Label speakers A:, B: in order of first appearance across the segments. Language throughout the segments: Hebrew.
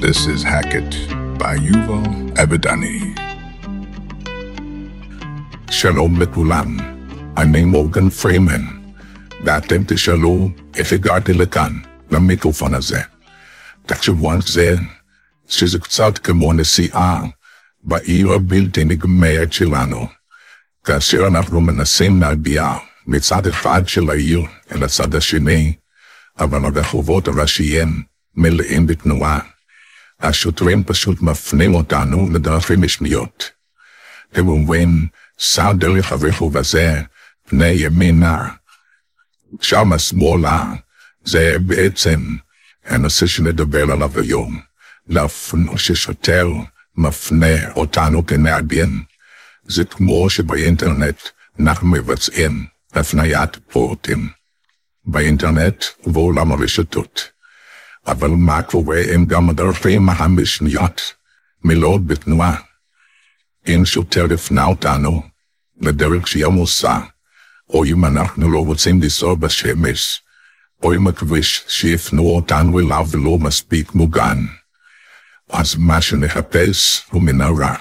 A: This is Hackett by Yuval Abadani. שלום לכולם, אני מורגן פרימן, ואתם תשאלו איך הגעתי לכאן, למיקרופון הזה. תחשבו על זה, שזה קצת כמו נסיעה בעיר הבלתי נגמרת שלנו, כאשר אנחנו מנסים להביע מצד אחד של העיר אל הצד השני, אבל הרחובות הראשיים מלאים בתנועה. השוטרים פשוט מפנים אותנו לדרכים משניות. הם אומרים, סע דרך הרחוב הזה, פני ימינה, שם שמאלה, זה בעצם הנושא שנדבר עליו היום. להפנות ששוטר מפנה אותנו כנהגים. זה כמו שבאינטרנט אנחנו מבצעים הפניית פורטים. באינטרנט ובעולם הרשתות. אבל מה קורה עם גם הדרכים המשניות, מלאות בתנועה? אם שוטר הפנה אותנו לדרך שהיא עמוסה, או אם אנחנו לא רוצים לנסוע בשמש, או אם הכביש שהפנו אותנו אליו לא מספיק מוגן. אז מה שנחפש הוא מנהרה.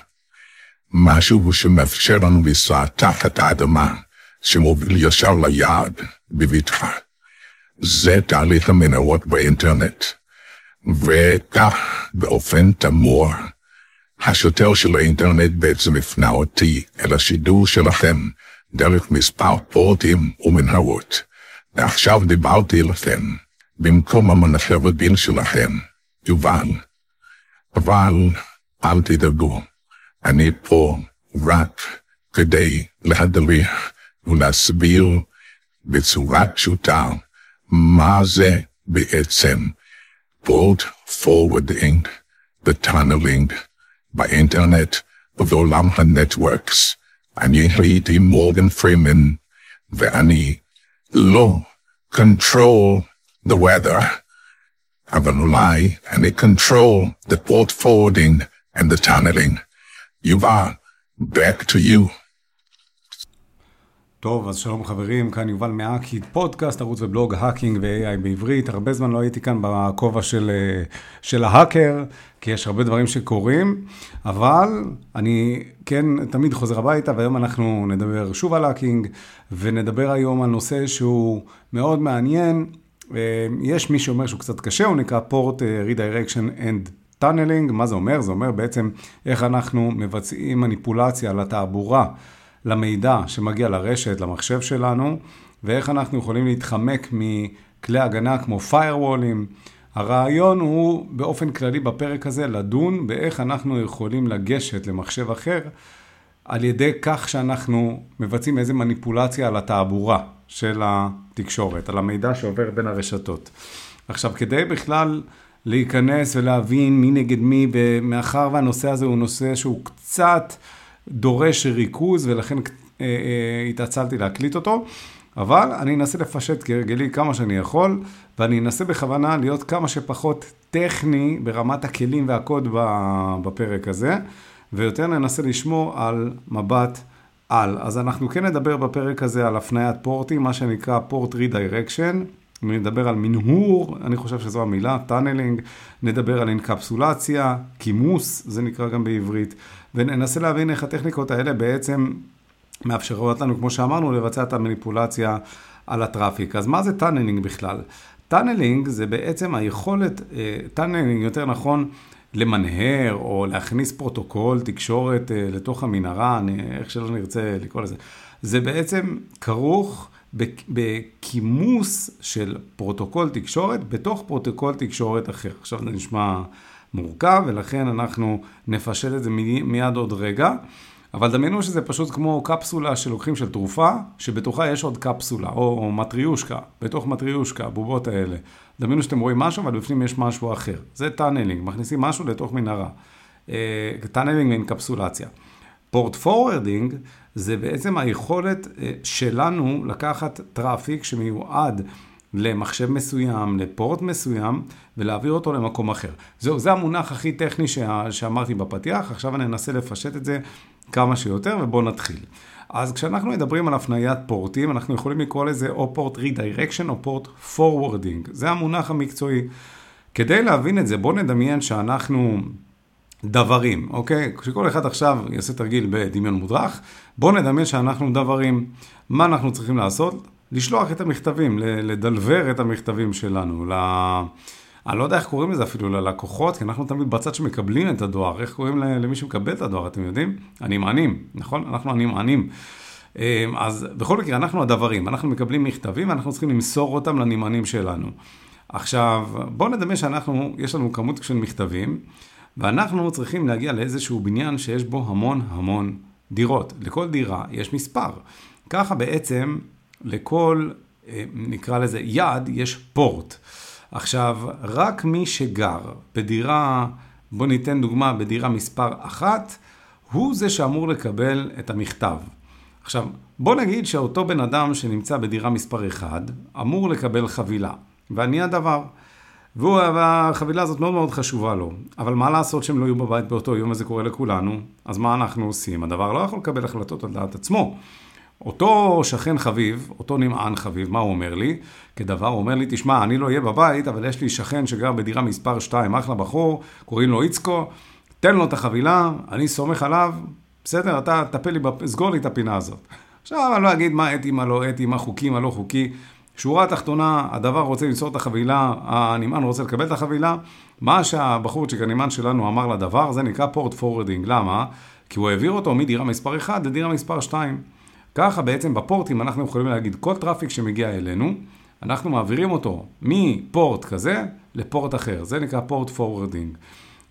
A: משהו שמאפשר לנו לנסוע תחת האדמה, שמוביל ישר ליעד בבטחה. זה תהליך המנהרות באינטרנט. וכך, באופן תמוה, השוטר של האינטרנט בעצם הפנה אותי אל השידור שלכם דרך מספר פורטים ומנהרות. ועכשיו דיברתי אליכם במקום המנחה רבין שלכם, יובל. אבל אל תדאגו, אני פה רק כדי להדריך ולהסביר בצורה פשוטה מה זה בעצם port forwarding ו tunneling באינטרנט ובעולם ה networks. אני הייתי מורגן פרימן ואני לא control the weather, אבל אולי אני control the port forwarding and the tunneling. יובל, back to you.
B: טוב, אז שלום חברים, כאן יובל מאקי, פודקאסט, ערוץ ובלוג hacking ו-AI בעברית. הרבה זמן לא הייתי כאן בכובע של, של ההאקר, כי יש הרבה דברים שקורים, אבל אני כן תמיד חוזר הביתה, והיום אנחנו נדבר שוב על hacking, ונדבר היום על נושא שהוא מאוד מעניין. יש מי שאומר שהוא קצת קשה, הוא נקרא port redirection and tunneling. מה זה אומר? זה אומר בעצם איך אנחנו מבצעים מניפולציה לתעבורה. למידע שמגיע לרשת, למחשב שלנו, ואיך אנחנו יכולים להתחמק מכלי הגנה כמו firewall ים. הרעיון הוא באופן כללי בפרק הזה לדון באיך אנחנו יכולים לגשת למחשב אחר על ידי כך שאנחנו מבצעים איזה מניפולציה על התעבורה של התקשורת, על המידע שעובר בין הרשתות. עכשיו, כדי בכלל להיכנס ולהבין מי נגד מי, ומאחר והנושא הזה הוא נושא שהוא קצת... דורש ריכוז, ולכן אה, אה, התעצלתי להקליט אותו. אבל אני אנסה לפשט כהרגלי כמה שאני יכול, ואני אנסה בכוונה להיות כמה שפחות טכני ברמת הכלים והקוד בפרק הזה, ויותר ננסה לשמור על מבט על. אז אנחנו כן נדבר בפרק הזה על הפניית פורטים, מה שנקרא port redirection. נדבר על מנהור, אני חושב שזו המילה, tunneling, נדבר על אינקפסולציה, כימוס, זה נקרא גם בעברית, וננסה להבין איך הטכניקות האלה בעצם מאפשרות לנו, כמו שאמרנו, לבצע את המניפולציה על ה traffic. אז מה זה tunneling בכלל? tunneling זה בעצם היכולת, tunneling אה, יותר נכון, למנהר או להכניס פרוטוקול תקשורת אה, לתוך המנהרה, אני, איך שלא נרצה לקרוא לזה. זה בעצם כרוך בכימוס של פרוטוקול תקשורת בתוך פרוטוקול תקשורת אחר. עכשיו זה נשמע מורכב, ולכן אנחנו נפשט את זה מיד עוד רגע. אבל דמיינו שזה פשוט כמו קפסולה שלוקחים של תרופה, שבתוכה יש עוד קפסולה, או, או מטריושקה, בתוך מטריושקה, הבובות האלה. דמיינו שאתם רואים משהו, אבל בפנים יש משהו אחר. זה tunneling, מכניסים משהו לתוך מנהרה. tunneling ואינקפסולציה. port forwarding זה בעצם היכולת אה, שלנו לקחת traffic שמיועד למחשב מסוים, לפורט מסוים, ולהעביר אותו למקום אחר. זהו, זה המונח הכי טכני שאמרתי בפתיח, עכשיו אני אנסה לפשט את זה כמה שיותר, ובואו נתחיל. אז כשאנחנו מדברים על הפניית פורטים, אנחנו יכולים לקרוא לזה או port redirection או port forwarding. זה המונח המקצועי. כדי להבין את זה, בואו נדמיין שאנחנו דברים, אוקיי? כשכל אחד עכשיו יעשה תרגיל בדמיון מודרך, בואו נדמיין שאנחנו דברים. מה אנחנו צריכים לעשות? לשלוח את המכתבים, לדלבר את המכתבים שלנו. ל... אני לא יודע איך קוראים לזה אפילו ללקוחות, כי אנחנו תמיד בצד שמקבלים את הדואר. איך קוראים למי שמקבל את הדואר, אתם יודעים? הנמענים, נכון? אנחנו הנמענים. אמ, אז בכל מקרה, אנחנו הדברים, אנחנו מקבלים מכתבים ואנחנו צריכים למסור אותם לנמענים שלנו. עכשיו, בואו נדמה שאנחנו, יש לנו כמות של מכתבים, ואנחנו צריכים להגיע לאיזשהו בניין שיש בו המון המון דירות. לכל דירה יש מספר. ככה בעצם לכל, אה, נקרא לזה יעד, יש פורט. עכשיו, רק מי שגר בדירה, בוא ניתן דוגמה, בדירה מספר אחת, הוא זה שאמור לקבל את המכתב. עכשיו, בוא נגיד שאותו בן אדם שנמצא בדירה מספר 1, אמור לקבל חבילה, ואני הדבר. והחבילה הזאת מאוד מאוד חשובה לו. אבל מה לעשות שהם לא יהיו בבית באותו יום וזה קורה לכולנו? אז מה אנחנו עושים? הדבר לא יכול לקבל החלטות על דעת עצמו. אותו שכן חביב, אותו נמען חביב, מה הוא אומר לי? כדבר, הוא אומר לי, תשמע, אני לא אהיה בבית, אבל יש לי שכן שגר בדירה מספר 2, אחלה בחור, קוראים לו איצקו, תן לו את החבילה, אני סומך עליו, בסדר, אתה טפל לי, סגור לי את הפינה הזאת. עכשיו, אני לא אגיד מה אתי, מה לא אתי, מה חוקי, מה לא חוקי. שורה התחתונה, הדוור רוצה למסור את החבילה, הנמען רוצה לקבל את החבילה. מה שהבחורצ'יק, הנמען שלנו, אמר לדוור, זה נקרא port forwarding. למה? כי הוא העביר אותו מדירה מספר 1 לדירה מספר 2. ככה בעצם בפורטים אנחנו יכולים להגיד, כל traffic שמגיע אלינו, אנחנו מעבירים אותו מפורט כזה לפורט אחר. זה נקרא port forwarding.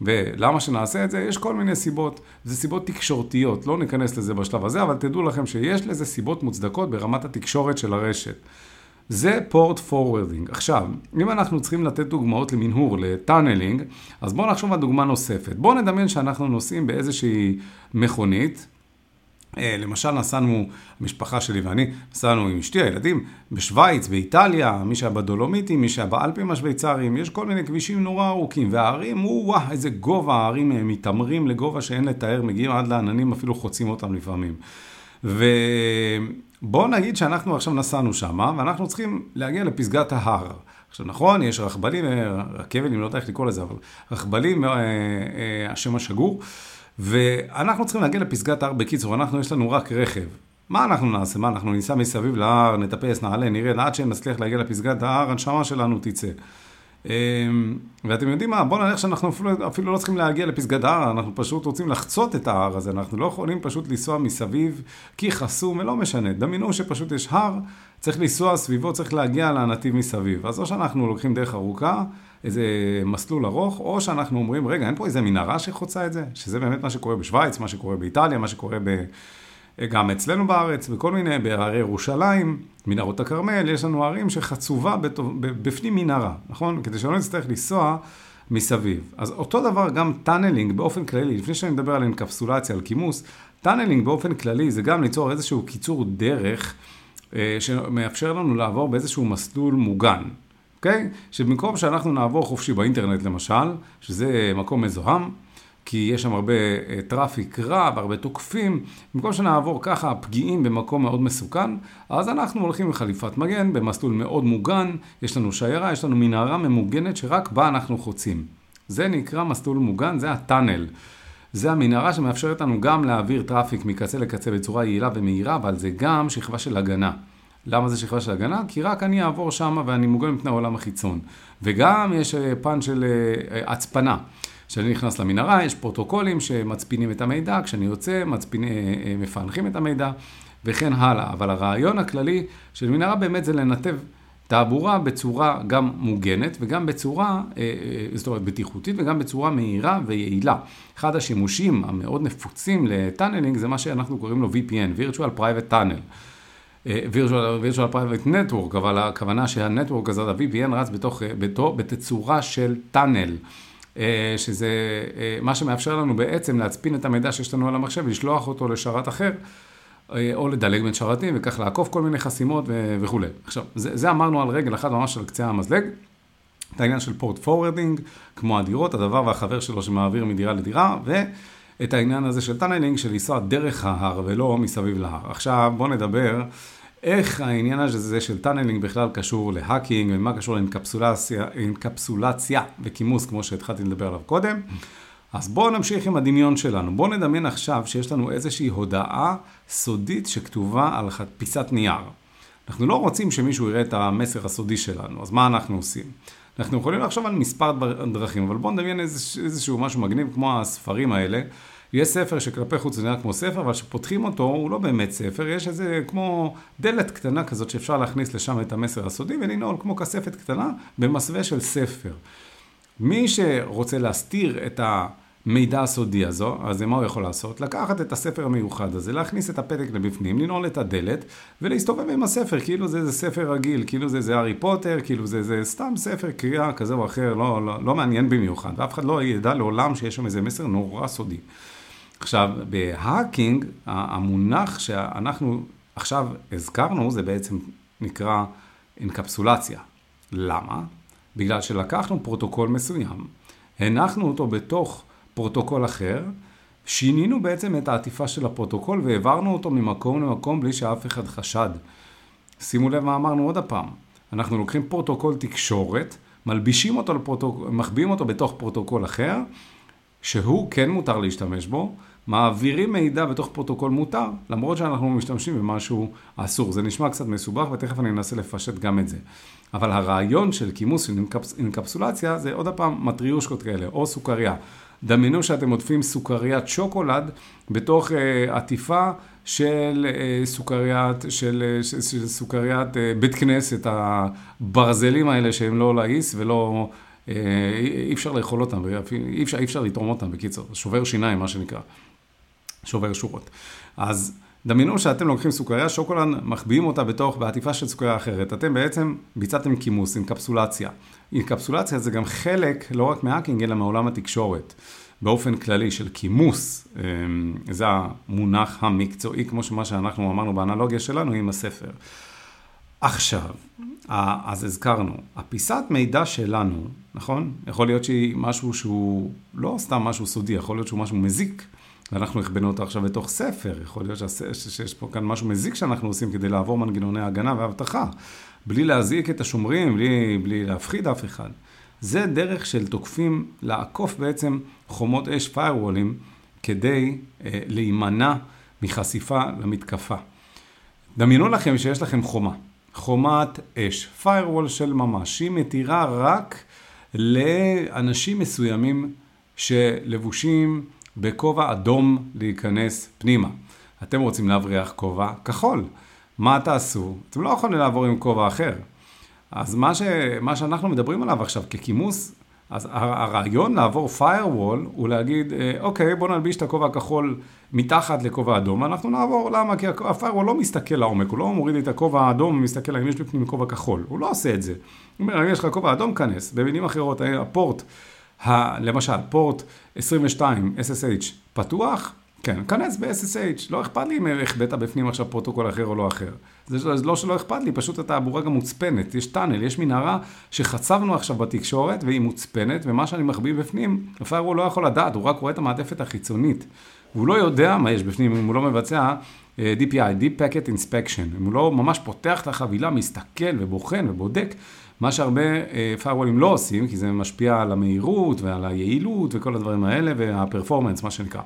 B: ולמה שנעשה את זה? יש כל מיני סיבות. זה סיבות תקשורתיות, לא ניכנס לזה בשלב הזה, אבל תדעו לכם שיש לזה סיבות מוצדקות ברמת התקשורת של הרשת. זה port forwarding. עכשיו, אם אנחנו צריכים לתת דוגמאות למנהור, ל tunneling, אז בואו נחשוב על דוגמה נוספת. בואו נדמיין שאנחנו נוסעים באיזושהי מכונית, למשל נסענו, המשפחה שלי ואני, נסענו עם אשתי, הילדים, בשוויץ, באיטליה, מי שהיה בדולומיטים, מי שהיה באלפים השוויצריים, יש כל מיני כבישים נורא ארוכים, וההרים, וואו, איזה גובה, ההרים אה, מיתמרים לגובה שאין לתאר, מגיעים עד לעננים, אפילו חוצים אותם לפעמים. ובואו נגיד שאנחנו עכשיו נסענו שם, ואנחנו צריכים להגיע לפסגת ההר. עכשיו נכון, יש רכבלים, אה, רכבלים, לא יודע איך לקרוא לזה, אבל רכבלים, השם השגור. ואנחנו צריכים להגיע לפסגת ההר. בקיצור, אנחנו, יש לנו רק רכב. מה אנחנו נעשה? מה, אנחנו ניסע מסביב להר, נטפס, נעלה, נרד, עד שנצליח להגיע לפסגת ההר, הנשמה שלנו תצא. אמ, ואתם יודעים מה, בואו נלך שאנחנו אפילו, אפילו לא צריכים להגיע לפסגת ההר, אנחנו פשוט רוצים לחצות את ההר הזה, אנחנו לא יכולים פשוט לנסוע מסביב, כי חסום, ולא משנה. דמיינו שפשוט יש הר, צריך לנסוע סביבו, צריך להגיע לנתיב מסביב. אז או שאנחנו לוקחים דרך ארוכה, איזה מסלול ארוך, או שאנחנו אומרים, רגע, אין פה איזה מנהרה שחוצה את זה? שזה באמת מה שקורה בשוויץ, מה שקורה באיטליה, מה שקורה ב... גם אצלנו בארץ, בכל מיני, בהרי ירושלים, מנהרות הכרמל, יש לנו הרים שחצובה בפנים מנהרה, נכון? כדי שלא נצטרך לנסוע מסביב. אז אותו דבר גם tunneling באופן כללי, לפני שאני מדבר על אנקפסולציה, על כימוס, tunneling באופן כללי זה גם ליצור איזשהו קיצור דרך אה, שמאפשר לנו לעבור באיזשהו מסלול מוגן. אוקיי? שבמקום שאנחנו נעבור חופשי באינטרנט למשל, שזה מקום מזוהם, כי יש שם הרבה אה, traffic רב, הרבה תוקפים, במקום שנעבור ככה פגיעים במקום מאוד מסוכן, אז אנחנו הולכים עם חליפת מגן במסלול מאוד מוגן, יש לנו שיירה, יש לנו מנהרה ממוגנת שרק בה אנחנו חוצים. זה נקרא מסלול מוגן, זה ה tunnel. זה המנהרה שמאפשרת לנו גם להעביר traffic מקצה לקצה בצורה יעילה ומהירה, אבל זה גם שכבה של הגנה. למה זה שכבה של הגנה? כי רק אני אעבור שם ואני מוגן מפני העולם החיצון. וגם יש אה, פן של אה, אה, הצפנה. כשאני נכנס למנהרה, יש פרוטוקולים שמצפינים את המידע, כשאני יוצא, מצפינים, מפענחים את המידע, וכן הלאה. אבל הרעיון הכללי של מנהרה באמת זה לנתב תעבורה בצורה גם מוגנת וגם בצורה, זאת אומרת, בטיחותית וגם בצורה מהירה ויעילה. אחד השימושים המאוד נפוצים ל tunneling זה מה שאנחנו קוראים לו VPN, virtual private tunnel. Virtual private network, אבל הכוונה שה network הזאת, ה-VPN רץ בתוך, בתוך, בתצורה של tunnel, אה, שזה אה, מה שמאפשר לנו בעצם להצפין את המידע שיש לנו על המחשב, לשלוח אותו לשרת אחר, אה, או לדלג בין שרתים, וכך לעקוף כל מיני חסימות וכולי. עכשיו, זה, זה אמרנו על רגל אחת ממש על קצה המזלג. את העניין של port forwarding, כמו הדירות, הדוור והחבר שלו שמעביר מדירה לדירה, ואת העניין הזה של tunneling, של לנסוע דרך ההר ולא מסביב להר. עכשיו בואו נדבר איך העניין הזה של tunneling בכלל קשור ל hacking, ומה קשור לאינקפסולציה אינקפסולציה וכימוס, כמו שהתחלתי לדבר עליו קודם. אז בואו נמשיך עם הדמיון שלנו. בואו נדמיין עכשיו שיש לנו איזושהי הודעה סודית שכתובה על פיסת נייר. אנחנו לא רוצים שמישהו יראה את המסר הסודי שלנו, אז מה אנחנו עושים? אנחנו יכולים לחשוב על מספר דרכים, אבל בואו נדמיין איזשהו משהו מגניב כמו הספרים האלה. יש ספר שכלפי חוץ זה נראה כמו ספר, אבל כשפותחים אותו הוא לא באמת ספר, יש איזה כמו דלת קטנה כזאת שאפשר להכניס לשם את המסר הסודי ולנעול כמו כספת קטנה במסווה של ספר. מי שרוצה להסתיר את ה... מידע הסודי הזו, אז מה הוא יכול לעשות? לקחת את הספר המיוחד הזה, להכניס את הפתק לבפנים, לנעול את הדלת ולהסתובב עם הספר, כאילו זה איזה ספר רגיל, כאילו זה איזה הארי פוטר, כאילו זה, זה סתם ספר קריאה כזה או אחר, לא, לא, לא מעניין במיוחד, ואף אחד לא ידע לעולם שיש שם איזה מסר נורא סודי. עכשיו, בהאקינג, המונח שאנחנו עכשיו הזכרנו, זה בעצם נקרא אינקפסולציה. למה? בגלל שלקחנו פרוטוקול מסוים, הנחנו אותו בתוך פרוטוקול אחר, שינינו בעצם את העטיפה של הפרוטוקול והעברנו אותו ממקום למקום בלי שאף אחד חשד. שימו לב מה אמרנו עוד הפעם. אנחנו לוקחים פרוטוקול תקשורת, מלבישים אותו לפרוטוקול, מחביאים אותו בתוך פרוטוקול אחר, שהוא כן מותר להשתמש בו, מעבירים מידע בתוך פרוטוקול מותר, למרות שאנחנו משתמשים במשהו אסור. זה נשמע קצת מסובך ותכף אני אנסה לפשט גם את זה. אבל הרעיון של כימוס, של אינקפסולציה, זה עוד פעם מטריושקות כאלה, או סוכריה. דמיינו שאתם עוטפים סוכריית שוקולד בתוך uh, עטיפה של uh, סוכריית, של, uh, של, של סוכריית uh, בית כנסת, הברזלים האלה שהם לא להיס ולא, uh, אי אפשר לאכול אותם, אי אפשר, אי אפשר לתרום אותם בקיצור, שובר שיניים מה שנקרא, שובר שורות. אז דמיינו שאתם לוקחים סוכריה שוקולד, מחביאים אותה בתוך, בעטיפה של סוכריה אחרת. אתם בעצם ביצעתם כימוס, אינקפסולציה. אינקפסולציה זה גם חלק, לא רק מהאקינג, אלא מעולם התקשורת. באופן כללי של כימוס, אמ, זה המונח המקצועי, כמו שמה שאנחנו אמרנו באנלוגיה שלנו עם הספר. עכשיו, אז הזכרנו, הפיסת מידע שלנו, נכון? יכול להיות שהיא משהו שהוא לא סתם משהו סודי, יכול להיות שהוא משהו מזיק. ואנחנו הכבנו אותו עכשיו בתוך ספר, יכול להיות שיש פה כאן משהו מזיק שאנחנו עושים כדי לעבור מנגנוני הגנה ואבטחה, בלי להזעיק את השומרים, בלי, בלי להפחיד אף אחד. זה דרך של תוקפים לעקוף בעצם חומות אש פיירוולים כדי אה, להימנע מחשיפה למתקפה. דמיינו לכם שיש לכם חומה, חומת אש, פיירוול של ממש, שהיא מתירה רק לאנשים מסוימים שלבושים בכובע אדום להיכנס פנימה. אתם רוצים להבריח כובע כחול. מה תעשו? אתם לא יכולים לעבור עם כובע אחר. אז מה, ש, מה שאנחנו מדברים עליו עכשיו ככימוס, אז הרעיון לעבור firewall הוא להגיד, אה, אוקיי, בוא נלביש את הכובע הכחול מתחת לכובע אדום, אנחנו נעבור, למה? כי ה-firewall לא מסתכל לעומק, הוא לא מוריד את הכובע האדום ומסתכל האם יש בפנים כובע כחול, הוא לא עושה את זה. הוא אומר, אם יש לך כובע אדום, כנס. במילים אחרות, הפורט ה, למשל, פורט 22 SSH פתוח, כן, כנס ב-SSH, לא אכפת לי אם החבאת בפנים עכשיו פרוטוקול אחר או לא אחר. זה לא, לא שלא אכפת לי, פשוט התעבורה גם מוצפנת. יש tunnel, יש מנהרה שחצבנו עכשיו בתקשורת והיא מוצפנת, ומה שאני מחביא בפנים, הוא לא יכול לדעת, הוא רק רואה את המעטפת החיצונית. והוא לא יודע מה יש בפנים אם הוא לא מבצע אה, DPI, Deep Packet Inspection. אם הוא לא ממש פותח את החבילה, מסתכל ובוחן ובודק, מה שהרבה פיירוולים אה, לא עושים, כי זה משפיע על המהירות ועל היעילות וכל הדברים האלה, וה performance, מה שנקרא.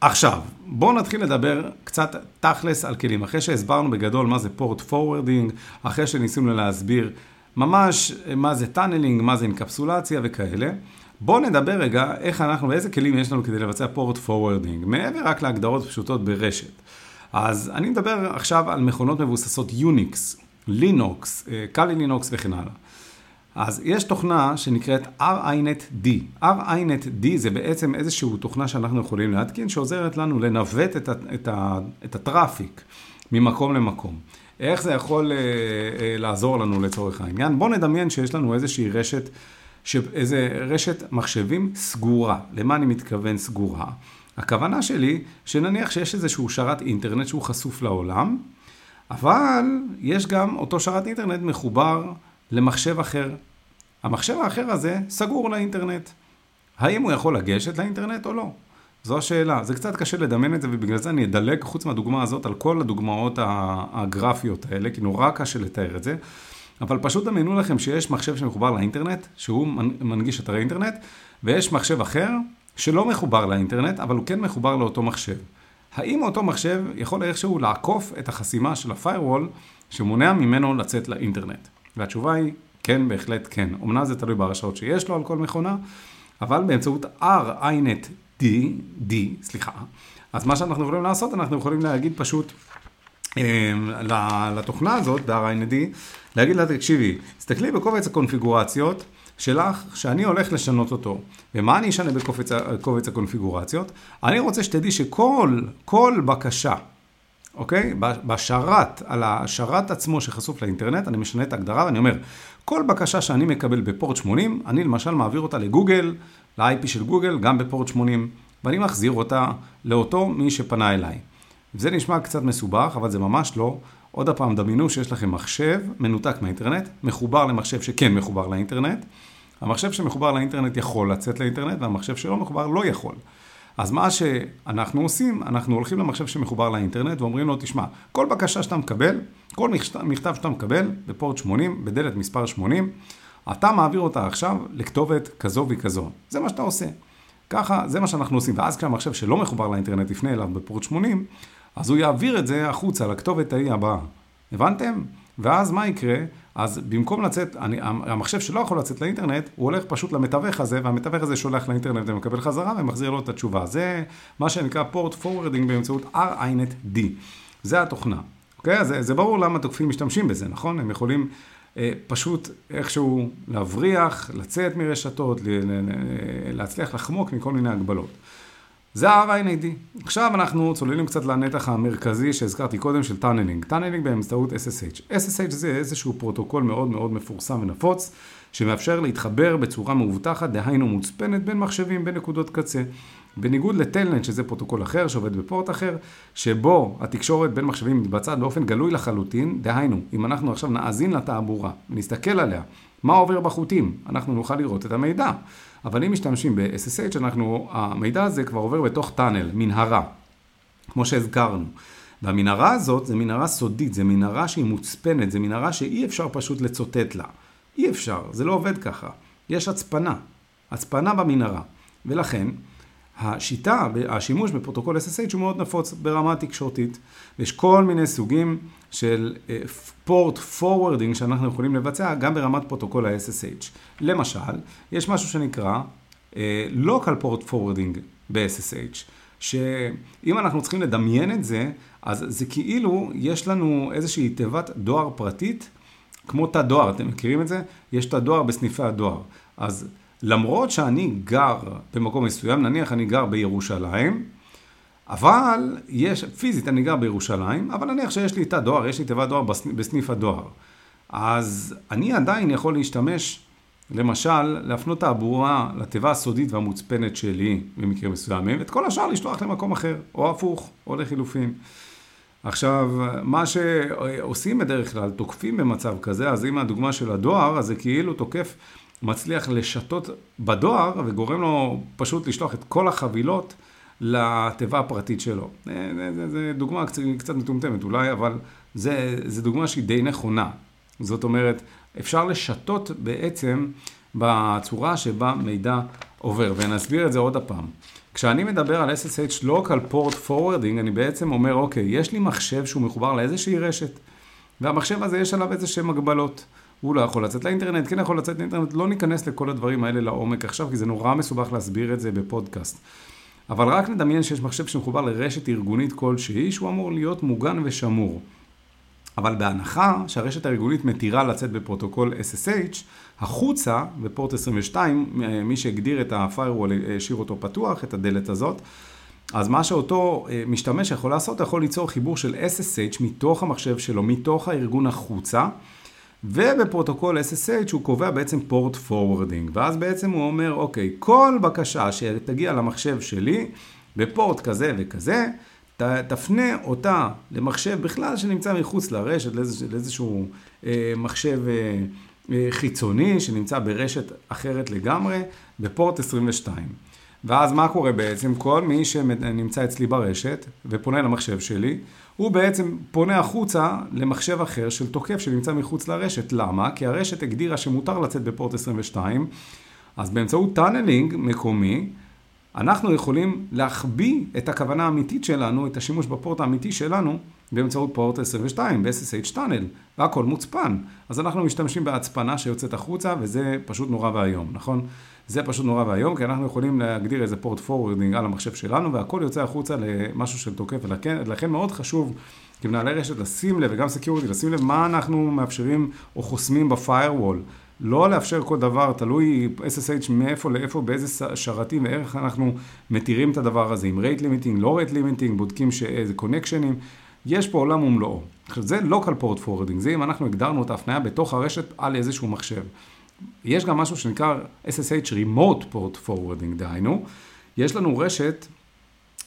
B: עכשיו, בואו נתחיל לדבר קצת תכלס על כלים. אחרי שהסברנו בגדול מה זה port forwarding, אחרי שניסינו להסביר ממש מה זה tunneling, מה זה אינקפסולציה וכאלה, בואו נדבר רגע איך אנחנו, ואיזה כלים יש לנו כדי לבצע port forwarding, מעבר רק להגדרות פשוטות ברשת. אז אני מדבר עכשיו על מכונות מבוססות יוניקס, לינוקס, קאלי לינוקס וכן הלאה. אז יש תוכנה שנקראת RINET-D. RINET-D זה בעצם איזושהי תוכנה שאנחנו יכולים להתקין, שעוזרת לנו לנווט את, את, את הטראפיק ממקום למקום. איך זה יכול אה, אה, לעזור לנו לצורך העניין? בואו נדמיין שיש לנו איזושהי רשת, איזה רשת מחשבים סגורה. למה אני מתכוון סגורה? הכוונה שלי, שנניח שיש איזשהו שרת אינטרנט שהוא חשוף לעולם, אבל יש גם אותו שרת אינטרנט מחובר למחשב אחר. המחשב האחר הזה סגור לאינטרנט. האם הוא יכול לגשת לאינטרנט או לא? זו השאלה. זה קצת קשה לדמיין את זה, ובגלל זה אני אדלג, חוץ מהדוגמה הזאת, על כל הדוגמאות הגרפיות האלה, כי נורא קשה לתאר את זה. אבל פשוט דמיינו לכם שיש מחשב שמחובר לאינטרנט, שהוא מנגיש אתרי אינטרנט, ויש מחשב אחר שלא מחובר לאינטרנט, אבל הוא כן מחובר לאותו מחשב. האם אותו מחשב יכול איכשהו לעקוף את החסימה של ה-firewall שמונע ממנו לצאת לאינטרנט? והתשובה היא כן, בהחלט כן. אמנם זה תלוי בהרשאות שיש לו על כל מכונה, אבל באמצעות R-INET D, D, סליחה, אז מה שאנחנו יכולים לעשות, אנחנו יכולים להגיד פשוט אה, לתוכנה הזאת, ב-R-INET D, להגיד לה, תקשיבי, תסתכלי בקובץ הקונפיגורציות, שלך שאני הולך לשנות אותו. ומה אני אשנה בקובץ הקונפיגורציות? אני רוצה שתדעי שכל, כל בקשה, אוקיי? בשרת, על השרת עצמו שחשוף לאינטרנט, אני משנה את ההגדרה ואני אומר, כל בקשה שאני מקבל בפורט 80, אני למשל מעביר אותה לגוגל, ל-IP של גוגל, גם בפורט 80, ואני מחזיר אותה לאותו מי שפנה אליי. זה נשמע קצת מסובך, אבל זה ממש לא. עוד הפעם, דמיינו שיש לכם מחשב מנותק מהאינטרנט, מחובר למחשב שכן מחובר לאינטרנט. המחשב שמחובר לאינטרנט יכול לצאת לאינטרנט, והמחשב שלא מחובר לא יכול. אז מה שאנחנו עושים, אנחנו הולכים למחשב שמחובר לאינטרנט ואומרים לו, תשמע, כל בקשה שאתה מקבל, כל מכתב שאתה מקבל בפורט 80, בדלת מספר 80, אתה מעביר אותה עכשיו לכתובת כזו וכזו. זה מה שאתה עושה. ככה, זה מה שאנחנו עושים. ואז כשהמחשב שלא מחובר לאינטרנט יפנה אליו בפורט 80, אז הוא יעביר את זה החוצה לכתובת ההיא הבאה. הבנתם? ואז מה יקרה? אז במקום לצאת, אני, המחשב שלא יכול לצאת לאינטרנט, הוא הולך פשוט למתווך הזה, והמתווך הזה שולח לאינטרנט ומקבל חזרה ומחזיר לו את התשובה. זה מה שנקרא פורט פורורדינג באמצעות R-INET-D. זה התוכנה. אוקיי? זה, זה ברור למה תוקפים משתמשים בזה, נכון? הם יכולים אה, פשוט איכשהו להבריח, לצאת מרשתות, ל, ל, ל, להצליח לחמוק מכל מיני הגבלות. זה ה-RNAD. עכשיו אנחנו צוללים קצת לנתח המרכזי שהזכרתי קודם של tunneling. tunneling באמצעות SSH. SSH זה איזשהו פרוטוקול מאוד מאוד מפורסם ונפוץ, שמאפשר להתחבר בצורה מאובטחת, דהיינו מוצפנת בין מחשבים, בין נקודות קצה. בניגוד ל Telnet, שזה פרוטוקול אחר שעובד בפורט אחר, שבו התקשורת בין מחשבים מתבצעת באופן גלוי לחלוטין, דהיינו, אם אנחנו עכשיו נאזין לתעבורה ונסתכל עליה, מה עובר בחוטים, אנחנו נוכל לראות את המידע. אבל אם משתמשים ב-SSH, אנחנו, המידע הזה כבר עובר בתוך טאנל, מנהרה, כמו שהזכרנו. והמנהרה הזאת זה מנהרה סודית, זה מנהרה שהיא מוצפנת, זה מנהרה שאי אפשר פשוט לצוטט לה. אי אפשר, זה לא עובד ככה. יש הצפנה, הצפנה במנהרה. ולכן, השיטה, השימוש בפרוטוקול SSH הוא מאוד נפוץ ברמה תקשורתית. יש כל מיני סוגים של port אה, forwarding שאנחנו יכולים לבצע גם ברמת פרוטוקול ה-SSH. למשל, יש משהו שנקרא אה, local port forwarding ב-SSH, שאם אנחנו צריכים לדמיין את זה, אז זה כאילו יש לנו איזושהי תיבת דואר פרטית, כמו תא דואר, אתם מכירים את זה? יש תא דואר בסניפי הדואר. אז למרות שאני גר במקום מסוים, נניח אני גר בירושלים, אבל יש, פיזית אני גר בירושלים, אבל נניח שיש לי תא דואר, יש לי תיבת דואר בסניף הדואר. אז אני עדיין יכול להשתמש, למשל, להפנות תעבורה לתיבה הסודית והמוצפנת שלי במקרים מסוימים, ואת כל השאר לשלוח למקום אחר, או הפוך, או לחילופין. עכשיו, מה שעושים בדרך כלל, תוקפים במצב כזה, אז אם הדוגמה של הדואר, אז זה כאילו תוקף מצליח לשתות בדואר וגורם לו פשוט לשלוח את כל החבילות לתיבה הפרטית שלו. זו דוגמה קצת, קצת מטומטמת אולי, אבל זו דוגמה שהיא די נכונה. זאת אומרת, אפשר לשתות בעצם בצורה שבה מידע עובר, ונסביר את זה עוד הפעם. כשאני מדבר על SSH Local Port Forwarding, אני בעצם אומר, אוקיי, יש לי מחשב שהוא מחובר לאיזושהי רשת, והמחשב הזה יש עליו איזשהם הגבלות. הוא לא יכול לצאת לאינטרנט, כן יכול לצאת לאינטרנט, לא ניכנס לכל הדברים האלה לעומק עכשיו, כי זה נורא מסובך להסביר את זה בפודקאסט. אבל רק נדמיין שיש מחשב שמחובר לרשת ארגונית כלשהי, שהוא אמור להיות מוגן ושמור. אבל בהנחה שהרשת הארגונית מתירה לצאת בפרוטוקול SSH, החוצה, בפורט 22, מי שהגדיר את ה-firewall השאיר אותו פתוח, את הדלת הזאת, אז מה שאותו אה, משתמש יכול לעשות, יכול ליצור חיבור של SSH מתוך המחשב שלו, מתוך הארגון החוצה, ובפרוטוקול SSH הוא קובע בעצם port forwarding, ואז בעצם הוא אומר, אוקיי, כל בקשה שתגיע למחשב שלי, בפורט כזה וכזה, ת, תפנה אותה למחשב בכלל שנמצא מחוץ לרשת, לאיזשה, לאיזשהו אה, מחשב אה, אה, חיצוני שנמצא ברשת אחרת לגמרי, בפורט 22. ואז מה קורה בעצם? כל מי שנמצא אצלי ברשת ופונה למחשב שלי, הוא בעצם פונה החוצה למחשב אחר של תוקף שנמצא מחוץ לרשת. למה? כי הרשת הגדירה שמותר לצאת בפורט 22, אז באמצעות tunneling מקומי, אנחנו יכולים להחביא את הכוונה האמיתית שלנו, את השימוש בפורט האמיתי שלנו, באמצעות פורט 22, ב-SSH tunnel, והכל מוצפן. אז אנחנו משתמשים בהצפנה שיוצאת החוצה, וזה פשוט נורא ואיום, נכון? זה פשוט נורא ואיום, כי אנחנו יכולים להגדיר איזה port forwarding על המחשב שלנו, והכל יוצא החוצה למשהו של תוקף, ולכן מאוד חשוב כמנהלי רשת לשים לב, וגם security, לשים לב מה אנחנו מאפשרים או חוסמים ב firewall. לא לאפשר כל דבר, תלוי SSH מאיפה לאיפה, באיזה שרתים ואיך אנחנו מתירים את הדבר הזה, עם rate limiting, לא rate limiting, בודקים שאיזה קונקשנים, יש פה עולם ומלואו. עכשיו זה local port forwarding, זה אם אנחנו הגדרנו את ההפניה בתוך הרשת על איזשהו מחשב. יש גם משהו שנקרא SSH Remote Port Forwarding, דהיינו, יש לנו רשת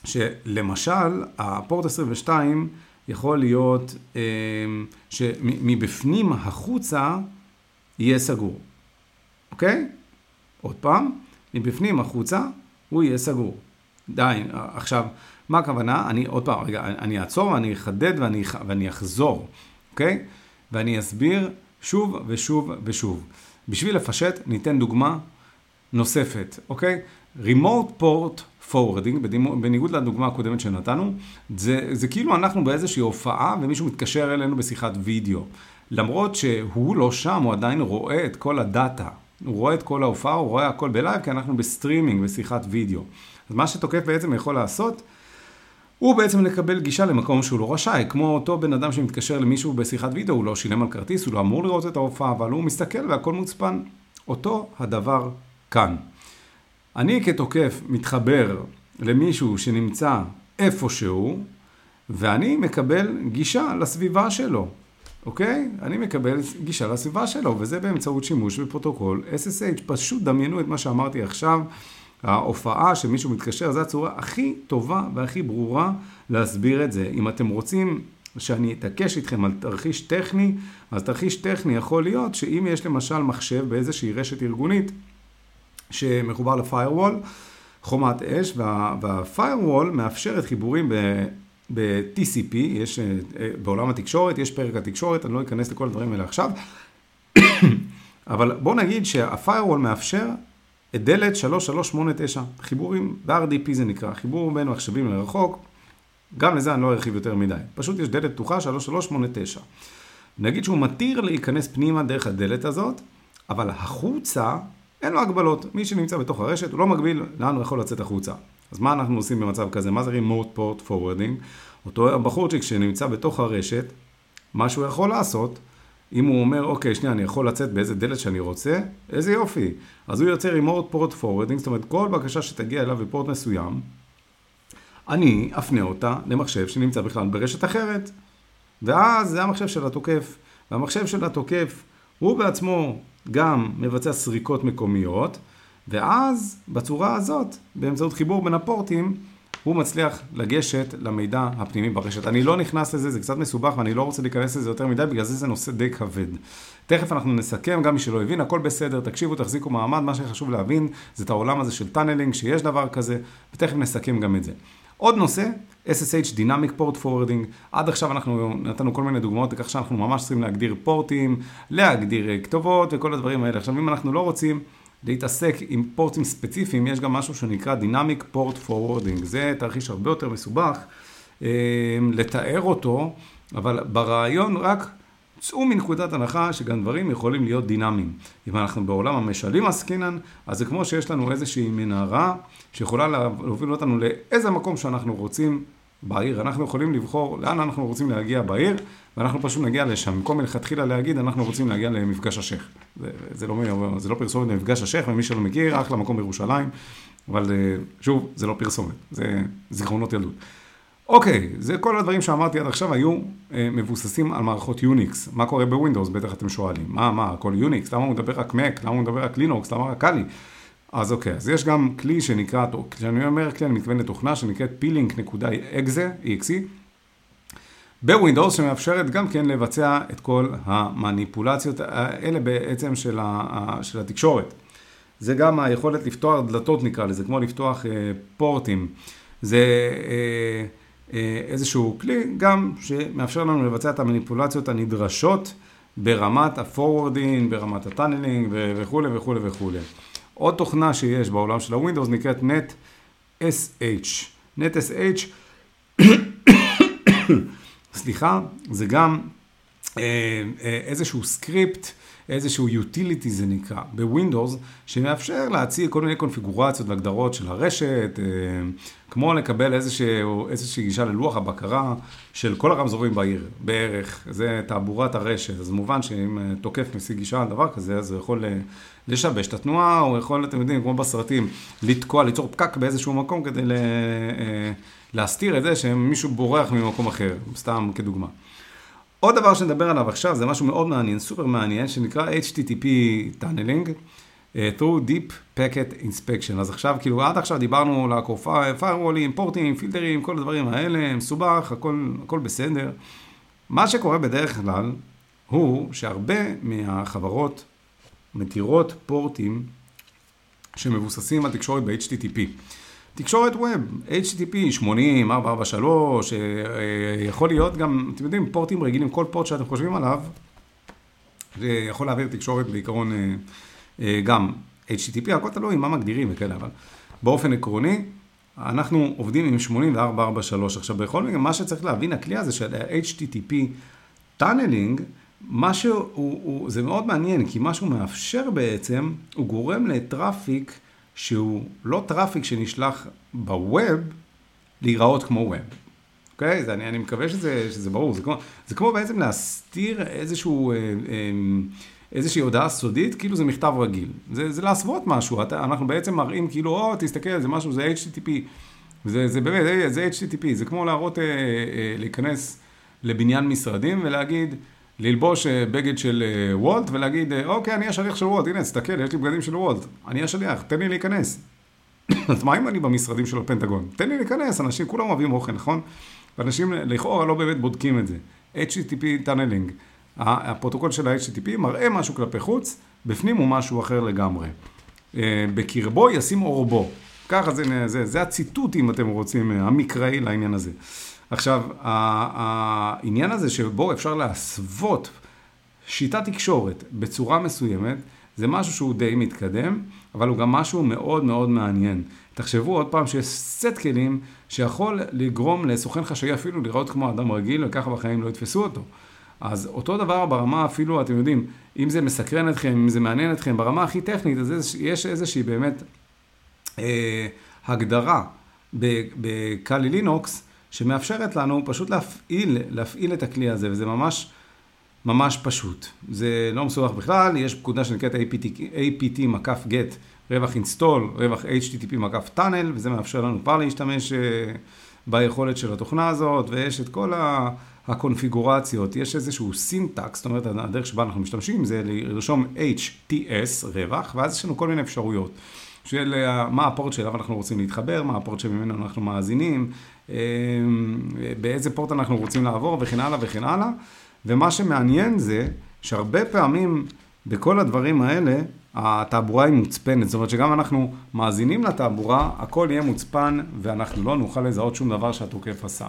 B: שלמשל, הפורט 22 יכול להיות אה, שמבפנים החוצה יהיה סגור, אוקיי? עוד פעם, מבפנים החוצה הוא יהיה סגור. די, עכשיו, מה הכוונה? אני עוד פעם, רגע, אני אעצור ואני אחדד ואני, ואני אחזור, אוקיי? ואני אסביר שוב ושוב ושוב. בשביל לפשט, ניתן דוגמה נוספת, אוקיי? Remote Port Forwarding, בניגוד לדוגמה הקודמת שנתנו, זה, זה כאילו אנחנו באיזושהי הופעה ומישהו מתקשר אלינו בשיחת וידאו. למרות שהוא לא שם, הוא עדיין רואה את כל הדאטה. הוא רואה את כל ההופעה, הוא רואה הכל בלייב, כי אנחנו בסטרימינג, בשיחת וידאו. אז מה שתוקף בעצם יכול לעשות, הוא בעצם לקבל גישה למקום שהוא לא רשאי, כמו אותו בן אדם שמתקשר למישהו בשיחת וידאו, הוא לא שילם על כרטיס, הוא לא אמור לראות את ההופעה, אבל הוא מסתכל והכל מוצפן. אותו הדבר כאן. אני כתוקף מתחבר למישהו שנמצא איפשהו, ואני מקבל גישה לסביבה שלו, אוקיי? אני מקבל גישה לסביבה שלו, וזה באמצעות שימוש בפרוטוקול SSH. פשוט דמיינו את מה שאמרתי עכשיו. ההופעה שמישהו מתקשר, זו הצורה הכי טובה והכי ברורה להסביר את זה. אם אתם רוצים שאני אתעקש איתכם על תרחיש טכני, אז תרחיש טכני יכול להיות שאם יש למשל מחשב באיזושהי רשת ארגונית שמחובר לפיירוול, חומת אש, וה, והפיירוול מאפשר את חיבורים ב... ב-TCP, יש, אה, בעולם התקשורת, יש פרק התקשורת, אני לא אכנס לכל הדברים האלה עכשיו, אבל בוא נגיד שהפיירוול מאפשר את דלת 3389, חיבורים ב-RDP זה נקרא, חיבור בין מחשבים לרחוק, גם לזה אני לא ארחיב יותר מדי. פשוט יש דלת פתוחה 3389. נגיד שהוא מתיר להיכנס פנימה דרך הדלת הזאת, אבל החוצה אין לו הגבלות. מי שנמצא בתוך הרשת הוא לא מגביל לאן הוא יכול לצאת החוצה. אז מה אנחנו עושים במצב כזה? מה זה remote port forwarding? אותו בחורצ'יק שנמצא בתוך הרשת, מה שהוא יכול לעשות אם הוא אומר, אוקיי, שנייה, אני יכול לצאת באיזה דלת שאני רוצה, איזה יופי. אז הוא יוצר remote port forwarding, זאת אומרת, כל בקשה שתגיע אליו בפורט מסוים, אני אפנה אותה למחשב שנמצא בכלל ברשת אחרת. ואז זה המחשב של התוקף. והמחשב של התוקף, הוא בעצמו גם מבצע סריקות מקומיות, ואז בצורה הזאת, באמצעות חיבור בין הפורטים, הוא מצליח לגשת למידע הפנימי ברשת. אני לא נכנס לזה, זה קצת מסובך ואני לא רוצה להיכנס לזה יותר מדי, בגלל זה זה נושא די כבד. תכף אנחנו נסכם, גם מי שלא הבין, הכל בסדר, תקשיבו, תחזיקו מעמד, מה שחשוב להבין זה את העולם הזה של tunneling, שיש דבר כזה, ותכף נסכם גם את זה. עוד נושא, SSH Dynamic Port Forwarding, עד עכשיו אנחנו נתנו כל מיני דוגמאות לכך שאנחנו ממש צריכים להגדיר פורטים, להגדיר כתובות וכל הדברים האלה. עכשיו אם אנחנו לא רוצים להתעסק עם פורטים ספציפיים, יש גם משהו שנקרא Dynamic Port Forwarding. זה תרחיש הרבה יותר מסובך אה, לתאר אותו, אבל ברעיון רק צאו מנקודת הנחה שגם דברים יכולים להיות דינמיים. אם אנחנו בעולם המשלים עסקינן, אז זה כמו שיש לנו איזושהי מנהרה שיכולה להוביל אותנו לאיזה מקום שאנחנו רוצים בעיר. אנחנו יכולים לבחור לאן אנחנו רוצים להגיע בעיר, ואנחנו פשוט נגיע לשם. במקום מלכתחילה להגיד, אנחנו רוצים להגיע למפגש השייח. זה, זה, לא, זה לא פרסומת למפגש השייח, ומי שלא מכיר, אחלה מקום בירושלים, אבל אה, שוב, זה לא פרסומת, זה זיכרונות ילדות. אוקיי, זה כל הדברים שאמרתי עד עכשיו היו אה, מבוססים על מערכות יוניקס. מה קורה בווינדוס? בטח אתם שואלים. מה, מה, הכל יוניקס? למה הוא מדבר רק מק? למה הוא מדבר רק לינוקס? למה רק Kali? אז אוקיי, אז יש גם כלי שנקרא, כשאני אומר כלי אני מתכוון לתוכנה שנקראת plink.exe, בווינדוס שמאפשרת גם כן לבצע את כל המניפולציות האלה בעצם של, ה, של התקשורת. זה גם היכולת לפתוח דלתות נקרא לזה, כמו לפתוח אה, פורטים. זה אה, אה, איזשהו כלי גם שמאפשר לנו לבצע את המניפולציות הנדרשות ברמת ה-forwarding, ברמת ה-tunneling וכולי וכולי וכולי. עוד תוכנה שיש בעולם של ה-Windows נקראת NetSH. NetSH, סליחה, זה גם אה, אה, איזשהו סקריפט איזשהו utility זה נקרא, בווינדוס, שמאפשר להציע כל מיני קונפיגורציות והגדרות של הרשת, אה, כמו לקבל איזשהו, איזושהי גישה ללוח הבקרה של כל הרמזורים בעיר, בערך, זה תעבורת הרשת, אז מובן שאם אה, תוקף משיג גישה על דבר כזה, אז הוא יכול אה, לשבש את התנועה, או יכול, אתם יודעים, כמו בסרטים, לתקוע, ליצור פקק באיזשהו מקום כדי להסתיר את זה שמישהו בורח ממקום אחר, סתם כדוגמה. עוד דבר שנדבר עליו עכשיו, זה משהו מאוד מעניין, סופר מעניין, שנקרא HTTP Tunneling, uh, through Deep Packet Inspection. אז עכשיו, כאילו, עד עכשיו דיברנו לעקוף firewallים, פורטים, פילטרים, כל הדברים האלה, מסובך, הכל, הכל בסדר. מה שקורה בדרך כלל, הוא שהרבה מהחברות מתירות פורטים שמבוססים על תקשורת ב-HTTP. תקשורת ווב, HTTP 80, 443, יכול להיות גם, אתם יודעים, פורטים רגילים, כל פורט שאתם חושבים עליו, זה יכול להעביר תקשורת בעיקרון אה, אה, גם HTTP, הכל תלוי מה מגדירים וכאלה, אבל באופן עקרוני, אנחנו עובדים עם 8443. עכשיו, בכל מקרה, מה שצריך להבין, הכלי הזה של HTTP tunneling, משהו, הוא, הוא, זה מאוד מעניין, כי מה שהוא מאפשר בעצם, הוא גורם ל traffic, שהוא לא traffic שנשלח ב web, להיראות כמו web. אוקיי? Okay? אני, אני מקווה שזה, שזה ברור. זה כמו, זה כמו בעצם להסתיר איזשהו, אה, אה, איזושהי הודעה סודית, כאילו זה מכתב רגיל. זה, זה להסוות משהו. אנחנו בעצם מראים כאילו, או, תסתכל, זה משהו, זה HTTP. זה, זה באמת, זה HTTP. זה כמו להראות, אה, להיכנס לבניין משרדים ולהגיד, ללבוש אה, בגד של אה, וולט ולהגיד, אה, אוקיי, אני השליח של וולט, הנה, תסתכל, יש לי בגדים של וולט, אני השליח, תן לי להיכנס. אז מה אם אני במשרדים של הפנטגון? תן לי להיכנס, אנשים כולם אוהבים אוכל, נכון? ואנשים לכאורה לא באמת בודקים את זה. HTTP tunneling, הפרוטוקול של ה-HTTP מראה משהו כלפי חוץ, בפנים הוא משהו אחר לגמרי. בקרבו ישים ארבו. ככה זה, זה, זה הציטוט, אם אתם רוצים, המקראי לעניין הזה. עכשיו, העניין הזה שבו אפשר להסוות שיטת תקשורת בצורה מסוימת, זה משהו שהוא די מתקדם, אבל הוא גם משהו מאוד מאוד מעניין. תחשבו עוד פעם שיש סט כלים שיכול לגרום לסוכן חשאי אפילו לראות כמו אדם רגיל, וככה בחיים לא יתפסו אותו. אז אותו דבר ברמה אפילו, אתם יודעים, אם זה מסקרן אתכם, אם זה מעניין אתכם, ברמה הכי טכנית, אז יש איזושהי באמת אה, הגדרה בקאלי לינוקס, שמאפשרת לנו פשוט להפעיל, להפעיל את הכלי הזה, וזה ממש, ממש פשוט. זה לא מסובך בכלל, יש פקודה שנקראת APT, APT מקף get, רווח install, רווח HTTP מקף tunnel, וזה מאפשר לנו כבר להשתמש אה, ביכולת של התוכנה הזאת, ויש את כל הקונפיגורציות, יש איזשהו סינטקס, זאת אומרת, הדרך שבה אנחנו משתמשים זה לרשום HTS רווח, ואז יש לנו כל מיני אפשרויות. של אה, מה הפורט שאליו אנחנו רוצים להתחבר, מה הפורט שממנו אנחנו מאזינים, באיזה פורט אנחנו רוצים לעבור וכן הלאה וכן הלאה. ומה שמעניין זה שהרבה פעמים בכל הדברים האלה, התעבורה היא מוצפנת. זאת אומרת שגם אנחנו מאזינים לתעבורה, הכל יהיה מוצפן ואנחנו לא נוכל לזהות שום דבר שהתוקף עשה.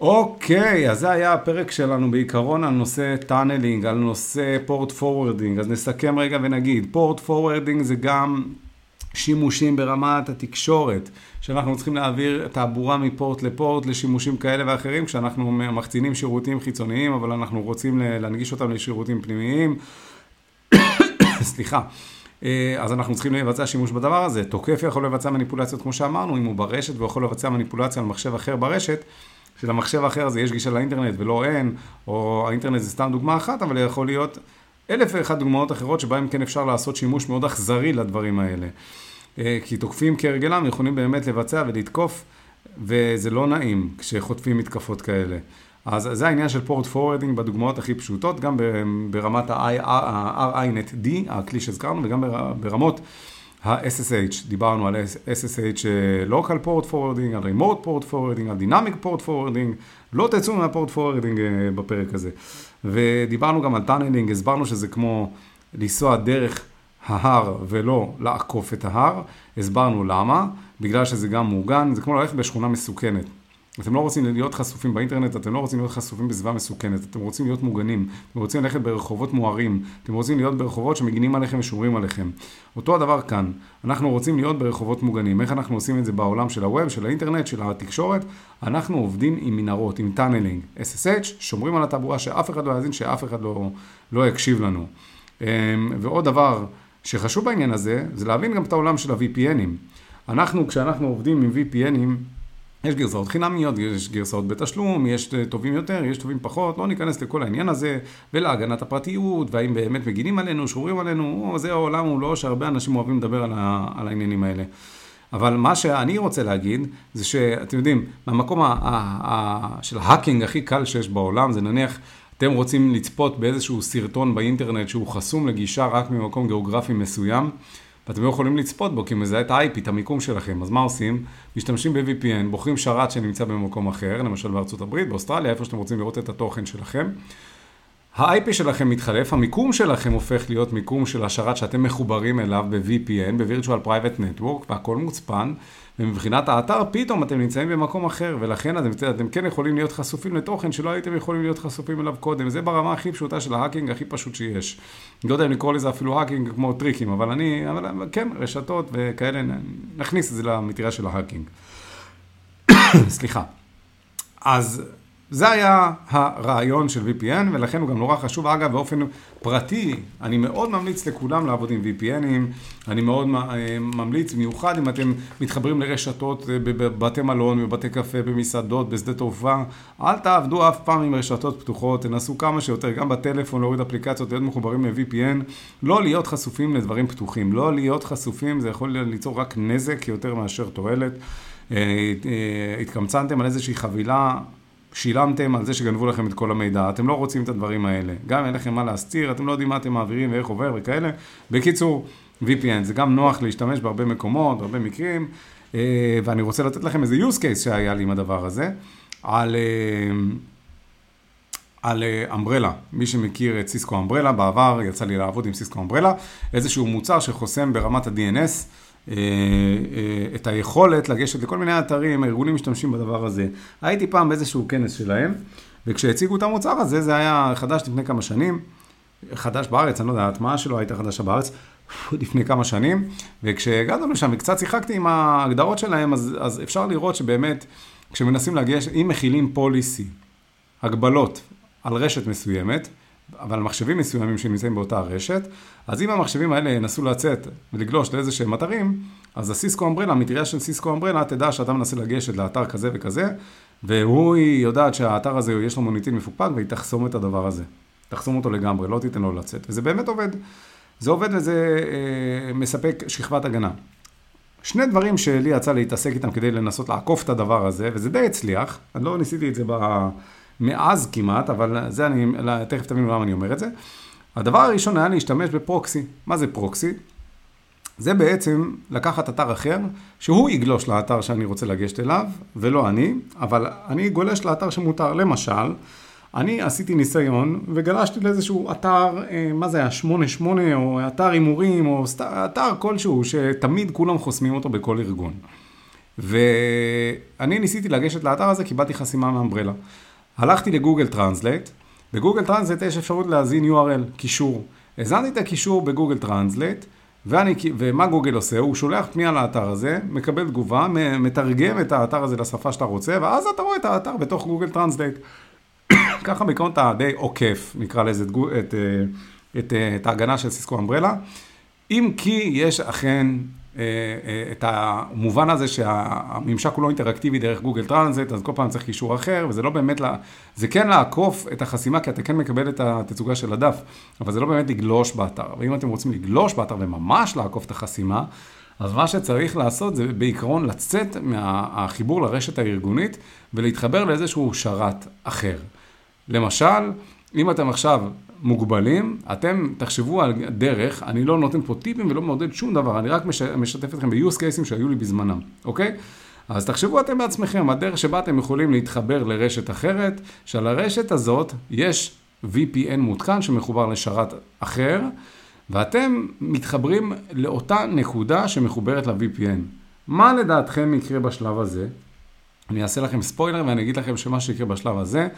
B: אוקיי, אז זה היה הפרק שלנו בעיקרון על נושא tunneling, על נושא port forwarding. אז נסכם רגע ונגיד, port forwarding זה גם שימושים ברמת התקשורת, שאנחנו צריכים להעביר תעבורה מ-port ל-port לשימושים כאלה ואחרים, כשאנחנו מחצינים שירותים חיצוניים, אבל אנחנו רוצים להנגיש אותם לשירותים פנימיים. סליחה. אה, אז אנחנו צריכים לבצע שימוש בדבר הזה. תוקף יכול לבצע מניפולציות, כמו שאמרנו, אם הוא ברשת והוא יכול לבצע מניפולציה על מחשב אחר ברשת. שלמחשב האחר הזה יש גישה לאינטרנט ולא אין, או האינטרנט זה סתם דוגמה אחת, אבל יכול להיות אלף ואחת דוגמאות אחרות שבהן כן אפשר לעשות שימוש מאוד אכזרי לדברים האלה. אה, כי תוקפים כהרגלם יכולים באמת לבצע ולתקוף, וזה לא נעים כשחוטפים מתקפות כאלה. אז זה העניין של port forwarding בדוגמאות הכי פשוטות, גם ברמת ה-rinetd, הכלי שהזכרנו, וגם ברמות ה-SSH, דיברנו על SSH אה, Local Port Forwarding, על Remote Port Forwarding, על Dynamic Port Forwarding, לא תצאו מה-port forwarding אה, בפרק הזה. ודיברנו גם על tunneling, הסברנו שזה כמו לנסוע דרך ההר ולא לעקוף את ההר. הסברנו למה, בגלל שזה גם מוגן, זה כמו ללכת בשכונה מסוכנת. אתם לא רוצים להיות חשופים באינטרנט, אתם לא רוצים להיות חשופים בסביבה מסוכנת, אתם רוצים להיות מוגנים, אתם רוצים ללכת ברחובות מוארים, אתם רוצים להיות ברחובות שמגינים עליכם ושומרים עליכם. אותו הדבר כאן, אנחנו רוצים להיות ברחובות מוגנים. איך אנחנו עושים את זה בעולם של ה-web, של האינטרנט, של התקשורת? אנחנו עובדים עם מנהרות, עם tunneling, SSH, שומרים על התעבורה שאף אחד לא יאזין, שאף אחד לא, לא יקשיב לנו. אמ, ועוד דבר שחשוב בעניין הזה, זה להבין גם את העולם של ה-VPN ים. אנחנו, כשאנחנו עובדים עם VPNים, יש גרסאות חינמיות, יש גרסאות בתשלום, יש טובים יותר, יש טובים פחות, לא ניכנס לכל העניין הזה, ולהגנת הפרטיות, והאם באמת מגינים עלינו, שומרים עלינו, זה העולם הוא לא שהרבה אנשים אוהבים לדבר על, ה, על העניינים האלה. אבל מה שאני רוצה להגיד, זה שאתם יודעים, מהמקום ה, ה, ה, של ההאקינג הכי קל שיש בעולם, זה נניח, אתם רוצים לצפות באיזשהו סרטון באינטרנט שהוא חסום לגישה רק ממקום גיאוגרפי מסוים, ואתם לא יכולים לצפות בו כי הוא מזהה את ה-IP, את המיקום שלכם. אז מה עושים? משתמשים ב-VPN, בוחרים שרת שנמצא במקום אחר, למשל בארצות הברית, באוסטרליה, איפה שאתם רוצים לראות את התוכן שלכם. ה-IP שלכם מתחלף, המיקום שלכם הופך להיות מיקום של השרת שאתם מחוברים אליו ב-VPN, ב-Virtual Private Network, והכל מוצפן, ומבחינת האתר פתאום אתם נמצאים במקום אחר, ולכן אתם, אתם כן יכולים להיות חשופים לתוכן שלא הייתם יכולים להיות חשופים אליו קודם. זה ברמה הכי פשוטה של ההאקינג, הכי פשוט שיש. לא יודע אם לקרוא לזה אפילו hacking כמו טריקים, אבל אני, אבל כן, רשתות וכאלה, נכניס את זה למטריה של ה-hacking. סליחה. אז זה היה הרעיון של VPN, ולכן הוא גם נורא חשוב. אגב, באופן פרטי, אני מאוד ממליץ לכולם לעבוד עם VPN ים. אני מאוד אה, ממליץ, במיוחד אם אתם מתחברים לרשתות אה, בבתי מלון, בבתי קפה, במסעדות, בשדה תעופה. אל תעבדו אף פעם עם רשתות פתוחות, תנסו כמה שיותר, גם בטלפון, להוריד אפליקציות, להיות מחוברים ל-VPN. לא להיות חשופים לדברים פתוחים. לא להיות חשופים, זה יכול ליצור רק נזק יותר מאשר תועלת. אה, התקמצנתם על איזושהי חבילה. שילמתם על זה שגנבו לכם את כל המידע, אתם לא רוצים את הדברים האלה. גם אין לכם מה להסתיר, אתם לא יודעים מה אתם מעבירים ואיך עובר וכאלה. בקיצור, VPN זה גם נוח להשתמש בהרבה מקומות, בהרבה מקרים, אה, ואני רוצה לתת לכם איזה use case שהיה לי עם הדבר הזה, על... אה, על אמברלה, מי שמכיר את סיסקו אמברלה, בעבר יצא לי לעבוד עם סיסקו אמברלה, איזשהו מוצר שחוסם ברמת ה-DNS, את היכולת לגשת לכל מיני אתרים, הארגונים משתמשים בדבר הזה. הייתי פעם באיזשהו כנס שלהם, וכשהציגו את המוצר הזה, זה היה חדש לפני כמה שנים, חדש בארץ, אני לא יודע, ההטמעה שלו הייתה חדשה בארץ, לפני כמה שנים, וכשהגענו לשם וקצת שיחקתי עם ההגדרות שלהם, אז, אז אפשר לראות שבאמת, כשמנסים לגשת, אם מכילים פוליסי, הגבלות על רשת מסוימת, אבל מחשבים מסוימים שנמצאים באותה רשת, אז אם המחשבים האלה ינסו לצאת ולגלוש לאיזה שהם אתרים, אז הסיסקו אמברלה, המטריה של סיסקו אמברלה, תדע שאתה מנסה לגשת לאתר כזה וכזה, והוא יודעת שהאתר הזה יש לו מוניטין מפוקפק והיא תחסום את הדבר הזה. תחסום אותו לגמרי, לא תיתן לו לצאת. וזה באמת עובד. זה עובד וזה אה, מספק שכבת הגנה. שני דברים שלי יצא להתעסק איתם כדי לנסות לעקוף את הדבר הזה, וזה די הצליח, אני לא ניסיתי את זה ב... מאז כמעט, אבל זה אני, תכף תבינו למה אני אומר את זה. הדבר הראשון היה להשתמש בפרוקסי. מה זה פרוקסי? זה בעצם לקחת אתר אחר, שהוא יגלוש לאתר שאני רוצה לגשת אליו, ולא אני, אבל אני גולש לאתר שמותר. למשל, אני עשיתי ניסיון וגלשתי לאיזשהו אתר, אה, מה זה היה, 88, או אתר הימורים, או אתר כלשהו, שתמיד כולם חוסמים אותו בכל ארגון. ואני ניסיתי לגשת לאתר הזה, קיבלתי חסימה מ-Umbrella. הלכתי ל-Google Translate, ב-Google Translate יש אפשרות להזין URL, קישור. הזנתי את הקישור ב-Google Translate, ואני, ומה גוגל עושה? הוא שולח פנייה לאתר הזה, מקבל תגובה, מתרגם את האתר הזה לשפה שאתה רוצה, ואז אתה רואה את האתר בתוך Google Translate. ככה בעיקרון אתה די עוקף, נקרא לזה, את, את, את, את, את ההגנה של Cisco Umbrella. אם כי יש אכן אה, אה, את המובן הזה שהממשק הוא לא אינטראקטיבי דרך גוגל טרנסט, אז כל פעם צריך קישור אחר, וזה לא באמת, לה, זה כן לעקוף את החסימה, כי אתה כן מקבל את התצוגה של הדף, אבל זה לא באמת לגלוש באתר. ואם אתם רוצים לגלוש באתר וממש לעקוף את החסימה, אז מה שצריך לעשות זה בעיקרון לצאת מהחיבור לרשת הארגונית ולהתחבר לאיזשהו שרת אחר. למשל, אם אתם עכשיו מוגבלים, אתם תחשבו על דרך, אני לא נותן פה טיפים ולא מעודד שום דבר, אני רק מש, משתף אתכם ב-use cases שהיו לי בזמנם, אוקיי? אז תחשבו אתם בעצמכם, הדרך שבה אתם יכולים להתחבר לרשת אחרת, שעל הרשת הזאת יש VPN מותקן שמחובר לשרת אחר, ואתם מתחברים לאותה נקודה שמחוברת ל-VPN. מה לדעתכם יקרה בשלב הזה? אני אעשה לכם ספוילר ואני אגיד לכם שמה שיקרה בשלב הזה,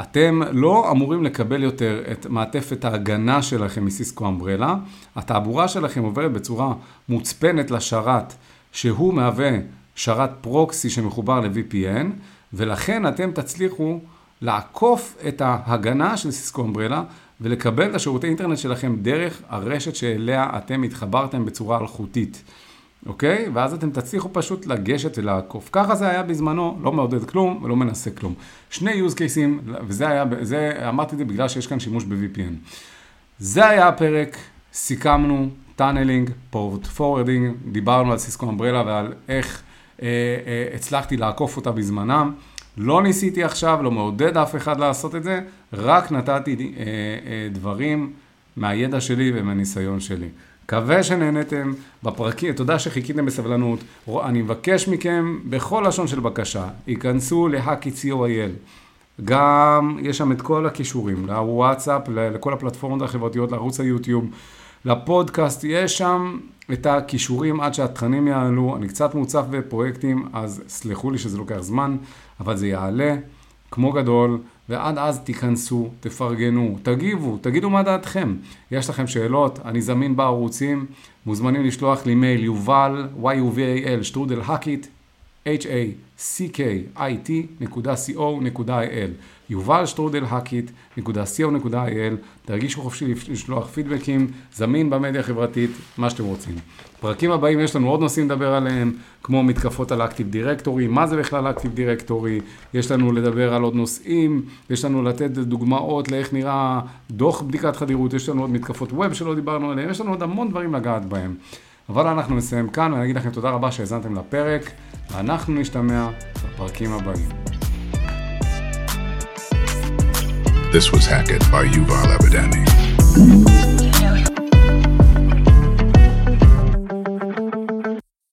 B: אתם לא אמורים לקבל יותר את מעטפת ההגנה שלכם מסיסקו אמברלה, התעבורה שלכם עוברת בצורה מוצפנת לשרת, שהוא מהווה שרת פרוקסי שמחובר ל-VPN, ולכן אתם תצליחו לעקוף את ההגנה של סיסקו אמברלה ולקבל את השירותי אינטרנט שלכם דרך הרשת שאליה אתם התחברתם בצורה אלחוטית. אוקיי? ואז אתם תצליחו פשוט לגשת ולעקוף. ככה זה היה בזמנו, לא מעודד כלום ולא מנסה כלום. שני use cases, וזה היה, זה, אמרתי את זה בגלל שיש כאן שימוש ב-VPN. זה היה הפרק, סיכמנו, tunneling, port forwarding, דיברנו על Cisco Umbrella ועל איך אה, אה, הצלחתי לעקוף אותה בזמנם. לא ניסיתי עכשיו, לא מעודד אף אחד לעשות את זה, רק נתתי אה, אה, דברים מהידע שלי ומהניסיון שלי. מקווה שנהנתם בפרקים, תודה שחיכיתם בסבלנות. אני מבקש מכם בכל לשון של בקשה, היכנסו ל-hackit.co.il. גם יש שם את כל הכישורים, לוואטסאפ, לכל הפלטפורמות החברתיות, לערוץ היוטיוב, לפודקאסט, יש שם את הכישורים עד שהתכנים יעלו. אני קצת מוצף בפרויקטים, אז סלחו לי שזה לוקח זמן, אבל זה יעלה כמו גדול. ועד אז תיכנסו, תפרגנו, תגיבו, תגידו מה דעתכם. יש לכם שאלות, אני זמין בערוצים, מוזמנים לשלוח לי מייל יובל, y-u-v-a-l, שטרודל hackit, h-a-c-k-i-t.co.il יובל שטרודל hackit.co.il תרגישו חופשי לשלוח פידבקים, זמין במדיה החברתית, מה שאתם רוצים. פרקים הבאים יש לנו עוד נושאים לדבר עליהם, כמו מתקפות על אקטיב דירקטורי, מה זה בכלל אקטיב דירקטורי, יש לנו לדבר על עוד נושאים, יש לנו לתת דוגמאות לאיך נראה דוח בדיקת חדירות, יש לנו עוד מתקפות ווב שלא דיברנו עליהן, יש לנו עוד המון דברים לגעת בהם. אבל אנחנו נסיים כאן, ואני אגיד לכם תודה רבה שהאזנתם לפרק, ואנחנו נשתמע בפרקים הבאים.
A: This was Hackett by Yuval Abadani.